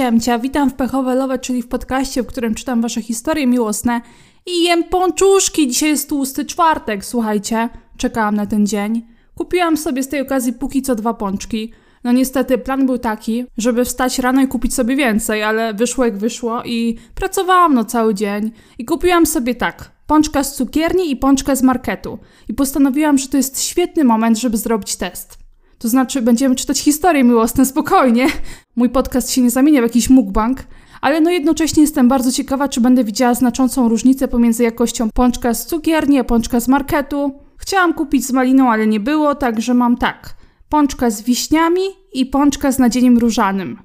siemcia, witam w Pechowe Love, czyli w podcaście, w którym czytam wasze historie miłosne i jem pączuszki. Dzisiaj jest tłusty czwartek, słuchajcie, czekałam na ten dzień. Kupiłam sobie z tej okazji póki co dwa pączki. No niestety plan był taki, żeby wstać rano i kupić sobie więcej, ale wyszło jak wyszło i pracowałam no cały dzień i kupiłam sobie tak, pączka z cukierni i pączka z marketu i postanowiłam, że to jest świetny moment, żeby zrobić test. To znaczy, będziemy czytać historie miłosne spokojnie. Mój podcast się nie zamienia w jakiś mukbang, ale no jednocześnie jestem bardzo ciekawa, czy będę widziała znaczącą różnicę pomiędzy jakością pączka z cukierni a pączka z marketu. Chciałam kupić z maliną, ale nie było, także mam tak. Pączka z wiśniami i pączka z nadzieniem różanym.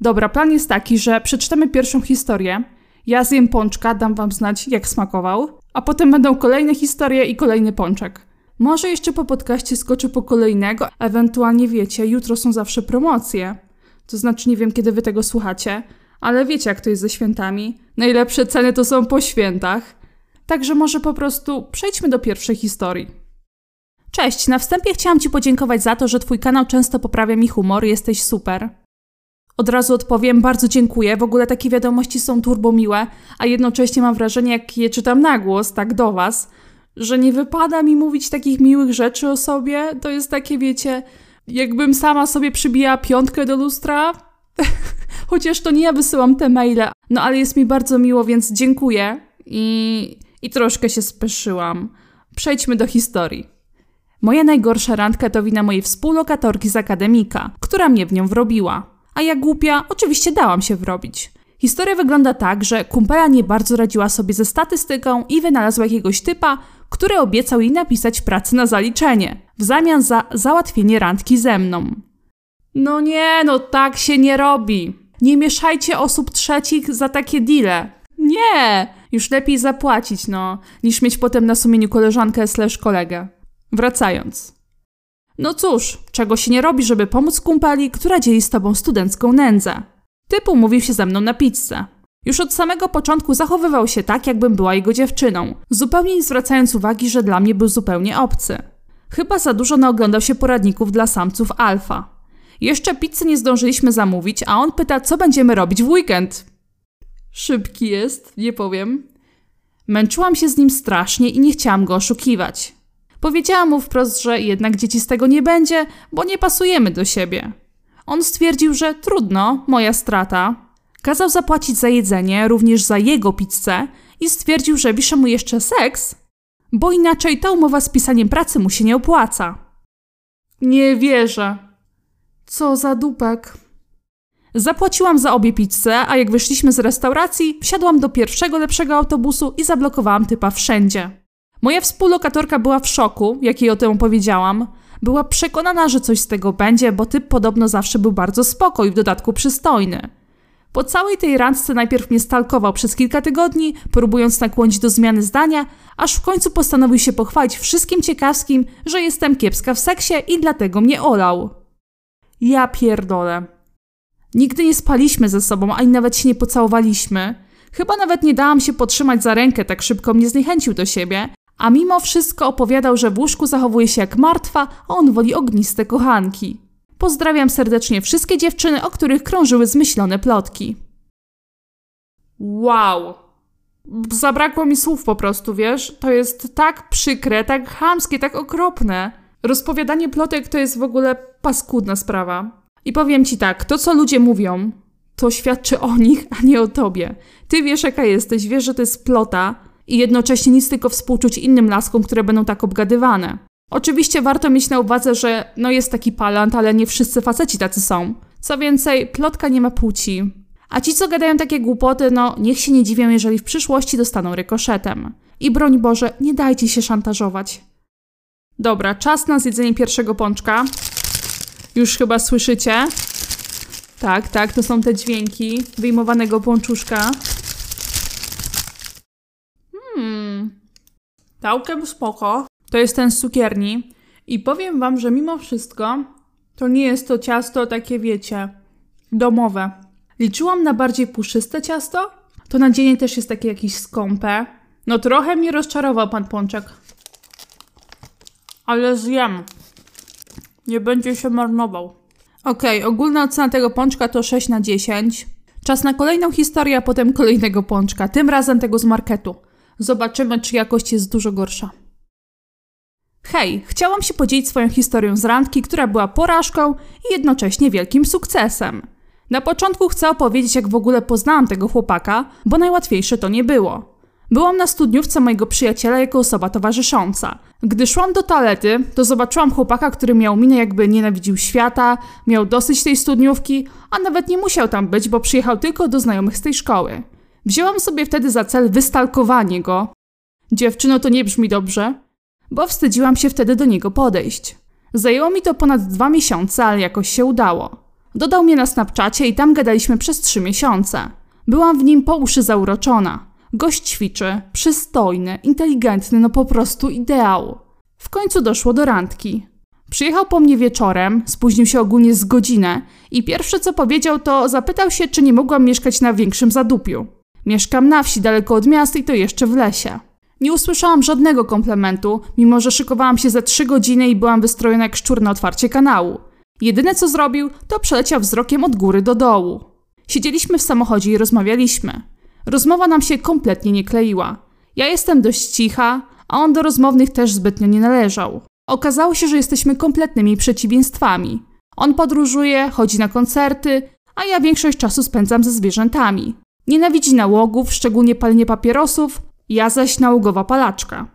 Dobra, plan jest taki, że przeczytamy pierwszą historię. Ja zjem pączka, dam wam znać, jak smakował, a potem będą kolejne historie i kolejny pączek. Może jeszcze po podcaście skoczę po kolejnego, ewentualnie wiecie, jutro są zawsze promocje. To znaczy, nie wiem kiedy wy tego słuchacie, ale wiecie jak to jest ze świętami. Najlepsze ceny to są po świętach. Także może po prostu przejdźmy do pierwszej historii. Cześć, na wstępie chciałam Ci podziękować za to, że Twój kanał często poprawia mi humor, jesteś super. Od razu odpowiem, bardzo dziękuję. W ogóle takie wiadomości są turbo miłe, a jednocześnie mam wrażenie, jak je czytam na głos, tak do Was, że nie wypada mi mówić takich miłych rzeczy o sobie. To jest takie, wiecie, jakbym sama sobie przybijała piątkę do lustra. Chociaż to nie ja wysyłam te maile. No ale jest mi bardzo miło, więc dziękuję. I, i troszkę się speszyłam. Przejdźmy do historii. Moja najgorsza randka to wina mojej współlokatorki z akademika, która mnie w nią wrobiła. A ja głupia, oczywiście dałam się wrobić. Historia wygląda tak, że kumpela nie bardzo radziła sobie ze statystyką i wynalazła jakiegoś typa, który obiecał jej napisać pracę na zaliczenie, w zamian za załatwienie randki ze mną. No nie, no tak się nie robi. Nie mieszajcie osób trzecich za takie deale. Nie! Już lepiej zapłacić, no, niż mieć potem na sumieniu koleżankę slash kolegę. Wracając. No cóż, czego się nie robi, żeby pomóc kumpeli, która dzieli z tobą studencką nędzę. Typ umówił się ze mną na pizzę. Już od samego początku zachowywał się tak, jakbym była jego dziewczyną, zupełnie nie zwracając uwagi, że dla mnie był zupełnie obcy. Chyba za dużo naoglądał się poradników dla samców alfa. Jeszcze pizzy nie zdążyliśmy zamówić, a on pyta, co będziemy robić w weekend. Szybki jest, nie powiem. Męczyłam się z nim strasznie i nie chciałam go oszukiwać. Powiedziałam mu wprost, że jednak dzieci z tego nie będzie, bo nie pasujemy do siebie. On stwierdził, że trudno, moja strata. Kazał zapłacić za jedzenie, również za jego pizzę i stwierdził, że wiszę mu jeszcze seks, bo inaczej ta umowa z pisaniem pracy mu się nie opłaca. Nie wierzę. Co za dupek. Zapłaciłam za obie pizze, a jak wyszliśmy z restauracji, wsiadłam do pierwszego lepszego autobusu i zablokowałam typa wszędzie. Moja współlokatorka była w szoku, jak jej o tym opowiedziałam. Była przekonana, że coś z tego będzie, bo typ podobno zawsze był bardzo spoko i w dodatku przystojny. Po całej tej randce najpierw mnie stalkował przez kilka tygodni, próbując nakłonić do zmiany zdania, aż w końcu postanowił się pochwalić wszystkim ciekawskim, że jestem kiepska w seksie i dlatego mnie olał. Ja pierdolę. Nigdy nie spaliśmy ze sobą, ani nawet się nie pocałowaliśmy. Chyba nawet nie dałam się potrzymać za rękę, tak szybko mnie zniechęcił do siebie, a mimo wszystko opowiadał, że w łóżku zachowuje się jak martwa, a on woli ogniste kochanki. Pozdrawiam serdecznie wszystkie dziewczyny, o których krążyły zmyślone plotki. Wow! Zabrakło mi słów po prostu, wiesz? To jest tak przykre, tak chamskie, tak okropne. Rozpowiadanie plotek to jest w ogóle paskudna sprawa. I powiem ci tak, to co ludzie mówią, to świadczy o nich, a nie o tobie. Ty wiesz jaka jesteś, wiesz, że to jest plota i jednocześnie nic tylko współczuć innym laskom, które będą tak obgadywane. Oczywiście warto mieć na uwadze, że no jest taki palant, ale nie wszyscy faceci tacy są. Co więcej, plotka nie ma płci. A ci, co gadają takie głupoty, no niech się nie dziwią, jeżeli w przyszłości dostaną rykoszetem. I broń Boże, nie dajcie się szantażować. Dobra, czas na zjedzenie pierwszego pączka. Już chyba słyszycie. Tak, tak, to są te dźwięki wyjmowanego pączuszka. Hmm. Całkiem spoko. To jest ten z cukierni. I powiem wam, że mimo wszystko to nie jest to ciasto takie, wiecie, domowe. Liczyłam na bardziej puszyste ciasto. To nadzienie też jest takie jakieś skąpe. No trochę mnie rozczarował pan Pączek. Ale zjem. Nie będzie się marnował. Okej, okay, ogólna ocena tego pączka to 6 na 10. Czas na kolejną historię, a potem kolejnego pączka, tym razem tego z marketu. Zobaczymy, czy jakość jest dużo gorsza. Hej, chciałam się podzielić swoją historią z randki, która była porażką i jednocześnie wielkim sukcesem. Na początku chcę opowiedzieć, jak w ogóle poznałam tego chłopaka, bo najłatwiejsze to nie było. Byłam na studniówce mojego przyjaciela jako osoba towarzysząca. Gdy szłam do toalety, to zobaczyłam chłopaka, który miał minę jakby nienawidził świata, miał dosyć tej studniówki, a nawet nie musiał tam być, bo przyjechał tylko do znajomych z tej szkoły. Wzięłam sobie wtedy za cel wystalkowanie go. Dziewczyno, to nie brzmi dobrze, bo wstydziłam się wtedy do niego podejść. Zajęło mi to ponad dwa miesiące, ale jakoś się udało. Dodał mnie na Snapchacie i tam gadaliśmy przez trzy miesiące. Byłam w nim po uszy zauroczona. Gość ćwiczy, przystojny, inteligentny, no po prostu ideał. W końcu doszło do randki. Przyjechał po mnie wieczorem, spóźnił się ogólnie z godzinę i pierwsze co powiedział to zapytał się, czy nie mogłam mieszkać na większym zadupiu. Mieszkam na wsi, daleko od miasta i to jeszcze w lesie. Nie usłyszałam żadnego komplementu, mimo że szykowałam się za trzy godziny i byłam wystrojona jak szczur na otwarcie kanału. Jedyne co zrobił, to przeleciał wzrokiem od góry do dołu. Siedzieliśmy w samochodzie i rozmawialiśmy. Rozmowa nam się kompletnie nie kleiła. Ja jestem dość cicha, a on do rozmownych też zbytnio nie należał. Okazało się, że jesteśmy kompletnymi przeciwieństwami. On podróżuje, chodzi na koncerty, a ja większość czasu spędzam ze zwierzętami. Nienawidzi nałogów, szczególnie palenie papierosów, ja zaś nałogowa palaczka.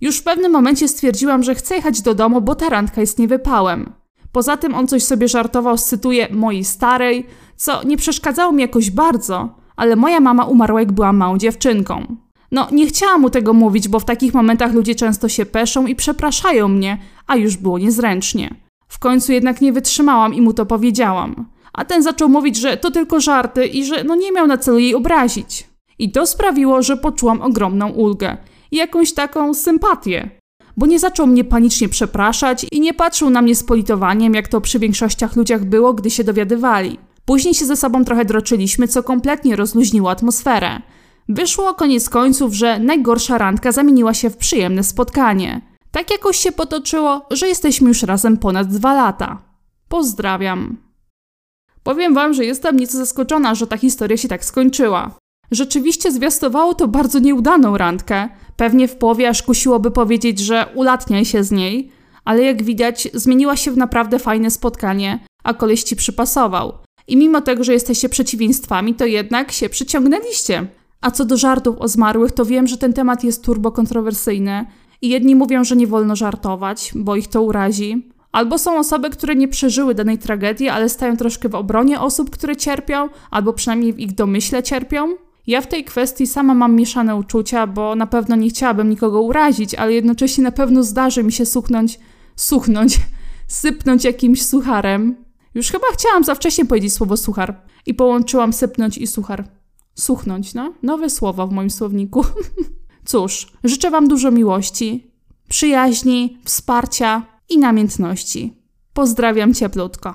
Już w pewnym momencie stwierdziłam, że chcę jechać do domu, bo ta randka jest niewypałem. Poza tym on coś sobie żartował, cytuję mojej starej, co nie przeszkadzało mi jakoś bardzo, ale moja mama umarła jak byłam małą dziewczynką. No, nie chciałam mu tego mówić, bo w takich momentach ludzie często się peszą i przepraszają mnie, a już było niezręcznie. W końcu jednak nie wytrzymałam i mu to powiedziałam. A ten zaczął mówić, że to tylko żarty i że no nie miał na celu jej obrazić. I to sprawiło, że poczułam ogromną ulgę i jakąś taką sympatię. Bo nie zaczął mnie panicznie przepraszać i nie patrzył na mnie z politowaniem, jak to przy większościach ludziach było, gdy się dowiadywali. Później się ze sobą trochę droczyliśmy, co kompletnie rozluźniło atmosferę. Wyszło koniec końców, że najgorsza randka zamieniła się w przyjemne spotkanie. Tak jakoś się potoczyło, że jesteśmy już razem ponad dwa lata. Pozdrawiam. Powiem wam, że jestem nieco zaskoczona, że ta historia się tak skończyła. Rzeczywiście zwiastowało to bardzo nieudaną randkę. Pewnie w połowie aż kusiłoby powiedzieć, że ulatniaj się z niej, ale jak widać, zmieniła się w naprawdę fajne spotkanie, a koleś ci przypasował. I mimo tego, że jesteście przeciwieństwami, to jednak się przyciągnęliście. A co do żartów o zmarłych, to wiem, że ten temat jest turbo kontrowersyjny. I jedni mówią, że nie wolno żartować, bo ich to urazi. Albo są osoby, które nie przeżyły danej tragedii, ale stają troszkę w obronie osób, które cierpią, albo przynajmniej w ich domyśle cierpią. Ja w tej kwestii sama mam mieszane uczucia, bo na pewno nie chciałabym nikogo urazić, ale jednocześnie na pewno zdarzy mi się suchnąć, suchnąć, sypnąć jakimś sucharem. Już chyba chciałam za wcześnie powiedzieć słowo suchar i połączyłam sypnąć i suchar. Suchnąć, no? Nowe słowo w moim słowniku. Cóż, życzę Wam dużo miłości, przyjaźni, wsparcia i namiętności. Pozdrawiam cieplutko.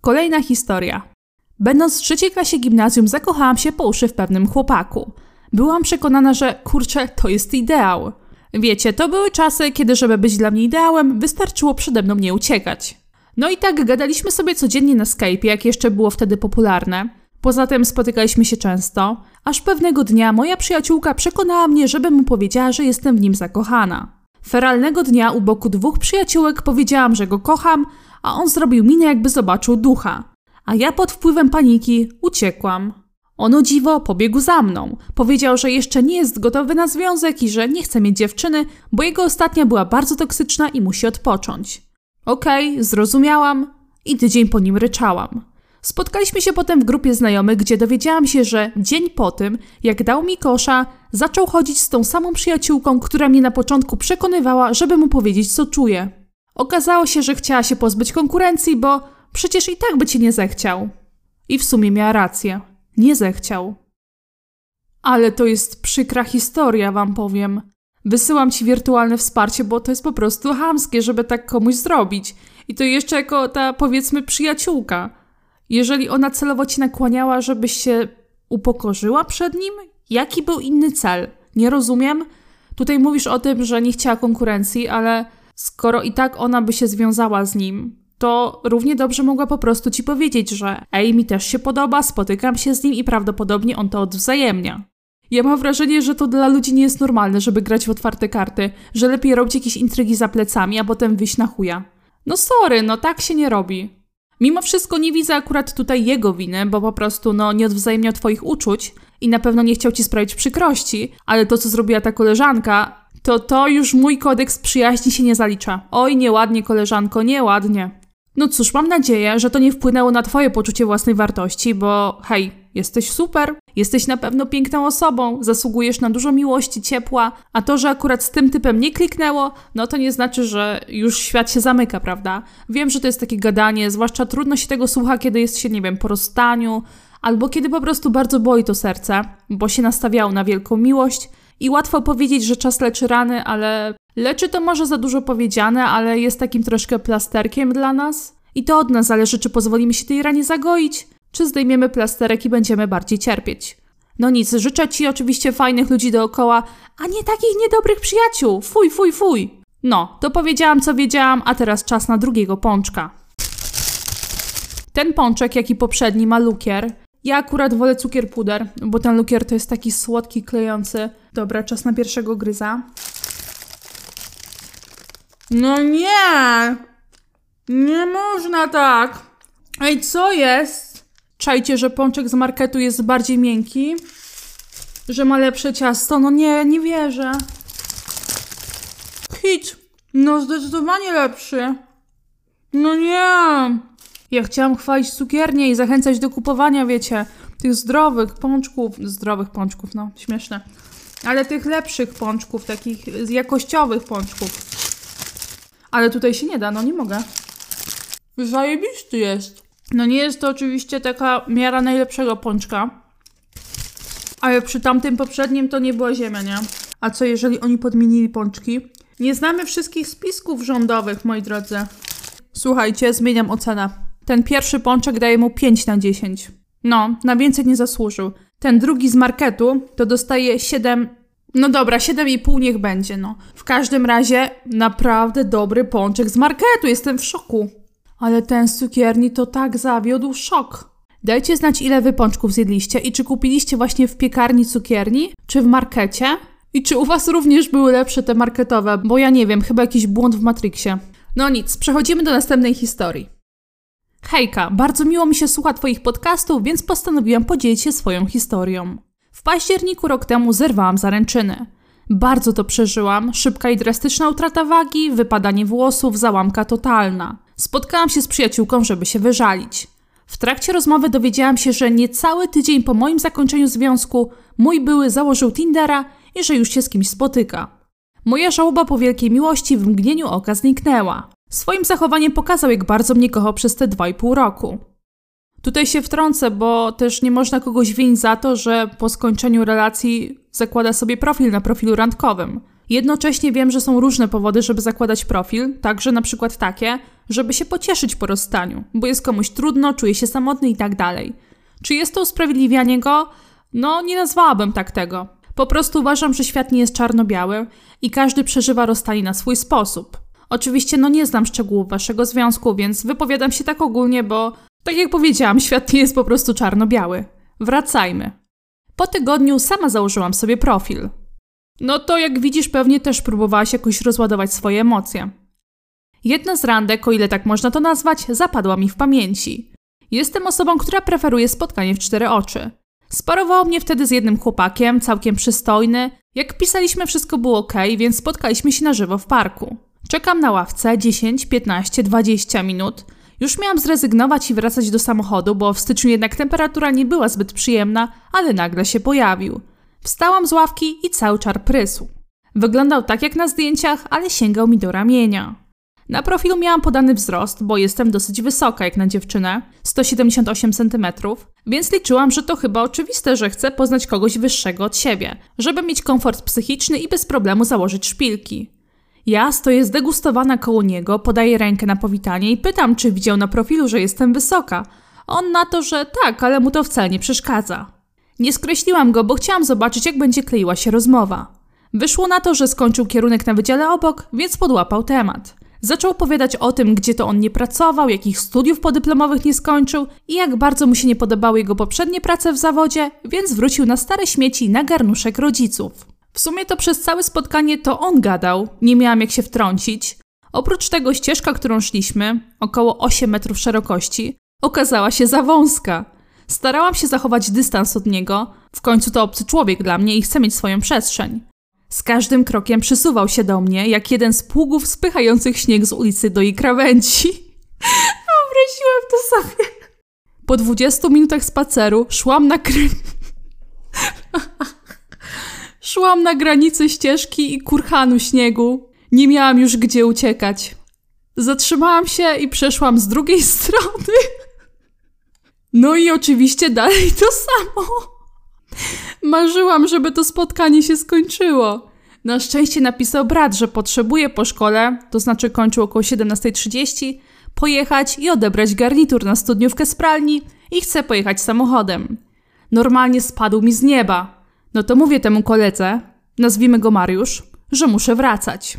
Kolejna historia. Będąc w trzeciej klasie gimnazjum, zakochałam się po uszy w pewnym chłopaku. Byłam przekonana, że kurczę, to jest ideał. Wiecie, to były czasy, kiedy, żeby być dla mnie ideałem, wystarczyło przede mną nie uciekać. No i tak gadaliśmy sobie codziennie na Skype, jak jeszcze było wtedy popularne. Poza tym spotykaliśmy się często, aż pewnego dnia moja przyjaciółka przekonała mnie, żebym mu powiedziała, że jestem w nim zakochana. Feralnego dnia u boku dwóch przyjaciółek powiedziałam, że go kocham, a on zrobił minę, jakby zobaczył ducha a ja pod wpływem paniki uciekłam. Ono dziwo pobiegł za mną. Powiedział, że jeszcze nie jest gotowy na związek i że nie chce mieć dziewczyny, bo jego ostatnia była bardzo toksyczna i musi odpocząć. Okej, okay, zrozumiałam i tydzień po nim ryczałam. Spotkaliśmy się potem w grupie znajomych, gdzie dowiedziałam się, że dzień po tym, jak dał mi kosza, zaczął chodzić z tą samą przyjaciółką, która mnie na początku przekonywała, żeby mu powiedzieć, co czuje. Okazało się, że chciała się pozbyć konkurencji, bo Przecież i tak by cię nie zechciał. I w sumie miała rację. Nie zechciał. Ale to jest przykra historia, wam powiem. Wysyłam ci wirtualne wsparcie, bo to jest po prostu hamskie, żeby tak komuś zrobić. I to jeszcze jako ta, powiedzmy, przyjaciółka. Jeżeli ona celowo ci nakłaniała, żebyś się upokorzyła przed nim, jaki był inny cel? Nie rozumiem. Tutaj mówisz o tym, że nie chciała konkurencji, ale skoro i tak ona by się związała z nim, to równie dobrze mogła po prostu ci powiedzieć, że ej, mi też się podoba, spotykam się z nim i prawdopodobnie on to odwzajemnia. Ja mam wrażenie, że to dla ludzi nie jest normalne, żeby grać w otwarte karty, że lepiej robić jakieś intrygi za plecami, a potem wyjść na chuja. No sorry, no tak się nie robi. Mimo wszystko nie widzę akurat tutaj jego winy, bo po prostu no nie odwzajemniał twoich uczuć i na pewno nie chciał ci sprawić przykrości, ale to co zrobiła ta koleżanka, to to już mój kodeks przyjaźni się nie zalicza. Oj, nieładnie koleżanko, nieładnie. No cóż, mam nadzieję, że to nie wpłynęło na twoje poczucie własnej wartości, bo hej, jesteś super, jesteś na pewno piękną osobą, zasługujesz na dużo miłości, ciepła, a to, że akurat z tym typem nie kliknęło, no to nie znaczy, że już świat się zamyka, prawda? Wiem, że to jest takie gadanie, zwłaszcza trudno się tego słucha, kiedy jest się, nie wiem, po rozstaniu, albo kiedy po prostu bardzo boi to serce, bo się nastawiało na wielką miłość i łatwo powiedzieć, że czas leczy rany, ale leczy to może za dużo powiedziane, ale jest takim troszkę plasterkiem dla nas. I to od nas zależy, czy pozwolimy się tej ranie zagoić, czy zdejmiemy plasterek i będziemy bardziej cierpieć. No nic, życzę Ci oczywiście fajnych ludzi dookoła, a nie takich niedobrych przyjaciół. Fuj, fuj, fuj. No, to powiedziałam, co wiedziałam, a teraz czas na drugiego pączka. Ten pączek, jak i poprzedni, ma lukier. Ja akurat wolę cukier puder, bo ten lukier to jest taki słodki, klejący. Dobra, czas na pierwszego gryza. No nie! Nie można tak! Ej, co jest? Czajcie, że pączek z marketu jest bardziej miękki? Że ma lepsze ciasto? No nie, nie wierzę. Hit! No zdecydowanie lepszy. No nie! Ja chciałam chwalić cukiernię i zachęcać do kupowania, wiecie, tych zdrowych pączków, zdrowych pączków, no śmieszne, ale tych lepszych pączków, takich jakościowych pączków. Ale tutaj się nie da, no nie mogę. Zajebisty jest. No nie jest to oczywiście taka miara najlepszego pączka, ale przy tamtym poprzednim to nie była ziemia, nie? A co jeżeli oni podmienili pączki? Nie znamy wszystkich spisków rządowych, moi drodzy. Słuchajcie, zmieniam ocenę. Ten pierwszy pączek daje mu 5 na 10. No, na więcej nie zasłużył. Ten drugi z marketu to dostaje 7. No dobra, 7,5 niech będzie, no. W każdym razie naprawdę dobry pączek z marketu, jestem w szoku. Ale ten z cukierni to tak zawiódł szok. Dajcie znać, ile wy pączków zjedliście i czy kupiliście właśnie w piekarni cukierni, czy w markecie? I czy u was również były lepsze te marketowe, bo ja nie wiem, chyba jakiś błąd w Matrixie. No nic, przechodzimy do następnej historii. Hejka, bardzo miło mi się słucha Twoich podcastów, więc postanowiłam podzielić się swoją historią. W październiku rok temu zerwałam zaręczyny. Bardzo to przeżyłam, szybka i drastyczna utrata wagi, wypadanie włosów, załamka totalna. Spotkałam się z przyjaciółką, żeby się wyżalić. W trakcie rozmowy dowiedziałam się, że niecały tydzień po moim zakończeniu związku mój były założył Tindera i że już się z kimś spotyka. Moja żałoba po wielkiej miłości w mgnieniu oka zniknęła. Swoim zachowaniem pokazał, jak bardzo mnie kochał przez te dwa i pół roku. Tutaj się wtrącę, bo też nie można kogoś winić za to, że po skończeniu relacji zakłada sobie profil na profilu randkowym. Jednocześnie wiem, że są różne powody, żeby zakładać profil, także na przykład takie, żeby się pocieszyć po rozstaniu, bo jest komuś trudno, czuje się samotny i tak dalej. Czy jest to usprawiedliwianie go? No, nie nazwałabym tak tego. Po prostu uważam, że świat nie jest czarno-biały i każdy przeżywa rozstanie na swój sposób. Oczywiście, no nie znam szczegółów waszego związku, więc wypowiadam się tak ogólnie, bo tak jak powiedziałam, świat nie jest po prostu czarno-biały. Wracajmy. Po tygodniu sama założyłam sobie profil. No to jak widzisz, pewnie też próbowałaś jakoś rozładować swoje emocje. Jedna z randek, o ile tak można to nazwać, zapadła mi w pamięci. Jestem osobą, która preferuje spotkanie w cztery oczy. Sparowało mnie wtedy z jednym chłopakiem, całkiem przystojny. Jak pisaliśmy, wszystko było ok, więc spotkaliśmy się na żywo w parku. Czekam na ławce 10, 15, 20 minut. Już miałam zrezygnować i wracać do samochodu, bo w styczniu jednak temperatura nie była zbyt przyjemna, ale nagle się pojawił. Wstałam z ławki i cały czar prysł. Wyglądał tak jak na zdjęciach, ale sięgał mi do ramienia. Na profilu miałam podany wzrost, bo jestem dosyć wysoka jak na dziewczynę 178 cm, więc liczyłam, że to chyba oczywiste, że chcę poznać kogoś wyższego od siebie, żeby mieć komfort psychiczny i bez problemu założyć szpilki. Ja stoję zdegustowana koło niego, podaję rękę na powitanie i pytam, czy widział na profilu, że jestem wysoka. On na to, że tak, ale mu to wcale nie przeszkadza. Nie skreśliłam go, bo chciałam zobaczyć, jak będzie kleiła się rozmowa. Wyszło na to, że skończył kierunek na wydziale obok, więc podłapał temat. Zaczął opowiadać o tym, gdzie to on nie pracował, jakich studiów podyplomowych nie skończył i jak bardzo mu się nie podobały jego poprzednie prace w zawodzie, więc wrócił na stare śmieci na garnuszek rodziców. W sumie to przez całe spotkanie to on gadał, nie miałam jak się wtrącić. Oprócz tego ścieżka, którą szliśmy, około 8 metrów szerokości, okazała się za wąska. Starałam się zachować dystans od niego, w końcu to obcy człowiek dla mnie i chce mieć swoją przestrzeń. Z każdym krokiem przysuwał się do mnie, jak jeden z pługów spychających śnieg z ulicy do jej krawędzi. Wyobraziłam to sobie. Po 20 minutach spaceru szłam na kry... szłam na granicy ścieżki i kurhanu śniegu. Nie miałam już gdzie uciekać. Zatrzymałam się i przeszłam z drugiej strony. No i oczywiście dalej to samo. Marzyłam, żeby to spotkanie się skończyło. Na szczęście napisał brat, że potrzebuje po szkole, to znaczy kończył około 17.30, pojechać i odebrać garnitur na studniówkę z pralni i chce pojechać samochodem. Normalnie spadł mi z nieba. No to mówię temu koledze, nazwijmy go Mariusz, że muszę wracać.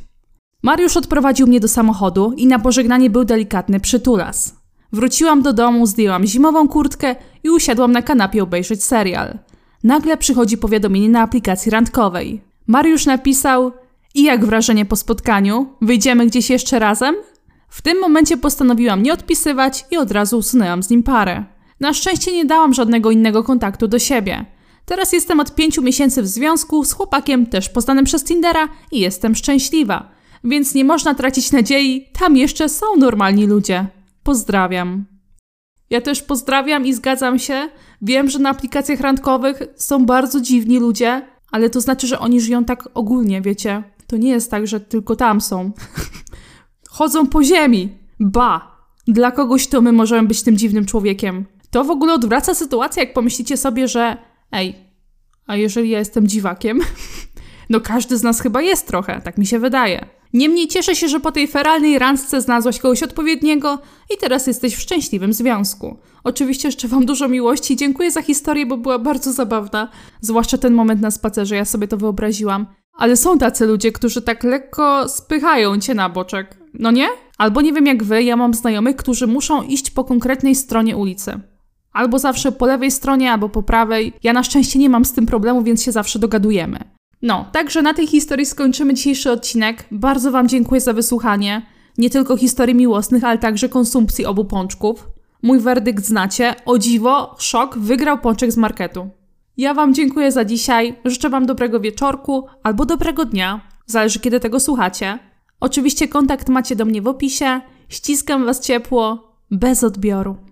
Mariusz odprowadził mnie do samochodu i na pożegnanie był delikatny przytulas. Wróciłam do domu, zdjęłam zimową kurtkę i usiadłam na kanapie obejrzeć serial. Nagle przychodzi powiadomienie na aplikacji randkowej. Mariusz napisał: I jak wrażenie po spotkaniu? Wyjdziemy gdzieś jeszcze razem? W tym momencie postanowiłam nie odpisywać i od razu usunęłam z nim parę. Na szczęście nie dałam żadnego innego kontaktu do siebie. Teraz jestem od pięciu miesięcy w związku z chłopakiem, też poznanym przez Tindera i jestem szczęśliwa. Więc nie można tracić nadziei, tam jeszcze są normalni ludzie. Pozdrawiam. Ja też pozdrawiam i zgadzam się. Wiem, że na aplikacjach randkowych są bardzo dziwni ludzie, ale to znaczy, że oni żyją tak ogólnie, wiecie. To nie jest tak, że tylko tam są. Chodzą po ziemi. Ba! Dla kogoś to my możemy być tym dziwnym człowiekiem. To w ogóle odwraca sytuację, jak pomyślicie sobie, że ej, a jeżeli ja jestem dziwakiem? no każdy z nas chyba jest trochę, tak mi się wydaje. Niemniej cieszę się, że po tej feralnej randce znalazłaś kogoś odpowiedniego i teraz jesteś w szczęśliwym związku. Oczywiście życzę Wam dużo miłości i dziękuję za historię, bo była bardzo zabawna. Zwłaszcza ten moment na spacerze, ja sobie to wyobraziłam. Ale są tacy ludzie, którzy tak lekko spychają cię na boczek. No nie? Albo nie wiem jak wy, ja mam znajomych, którzy muszą iść po konkretnej stronie ulicy. Albo zawsze po lewej stronie, albo po prawej. Ja na szczęście nie mam z tym problemu, więc się zawsze dogadujemy. No, także na tej historii skończymy dzisiejszy odcinek. Bardzo Wam dziękuję za wysłuchanie. Nie tylko historii miłosnych, ale także konsumpcji obu pączków. Mój werdykt znacie. O dziwo, szok, wygrał pączek z marketu. Ja Wam dziękuję za dzisiaj. Życzę Wam dobrego wieczorku albo dobrego dnia. Zależy kiedy tego słuchacie. Oczywiście kontakt macie do mnie w opisie. Ściskam Was ciepło, bez odbioru.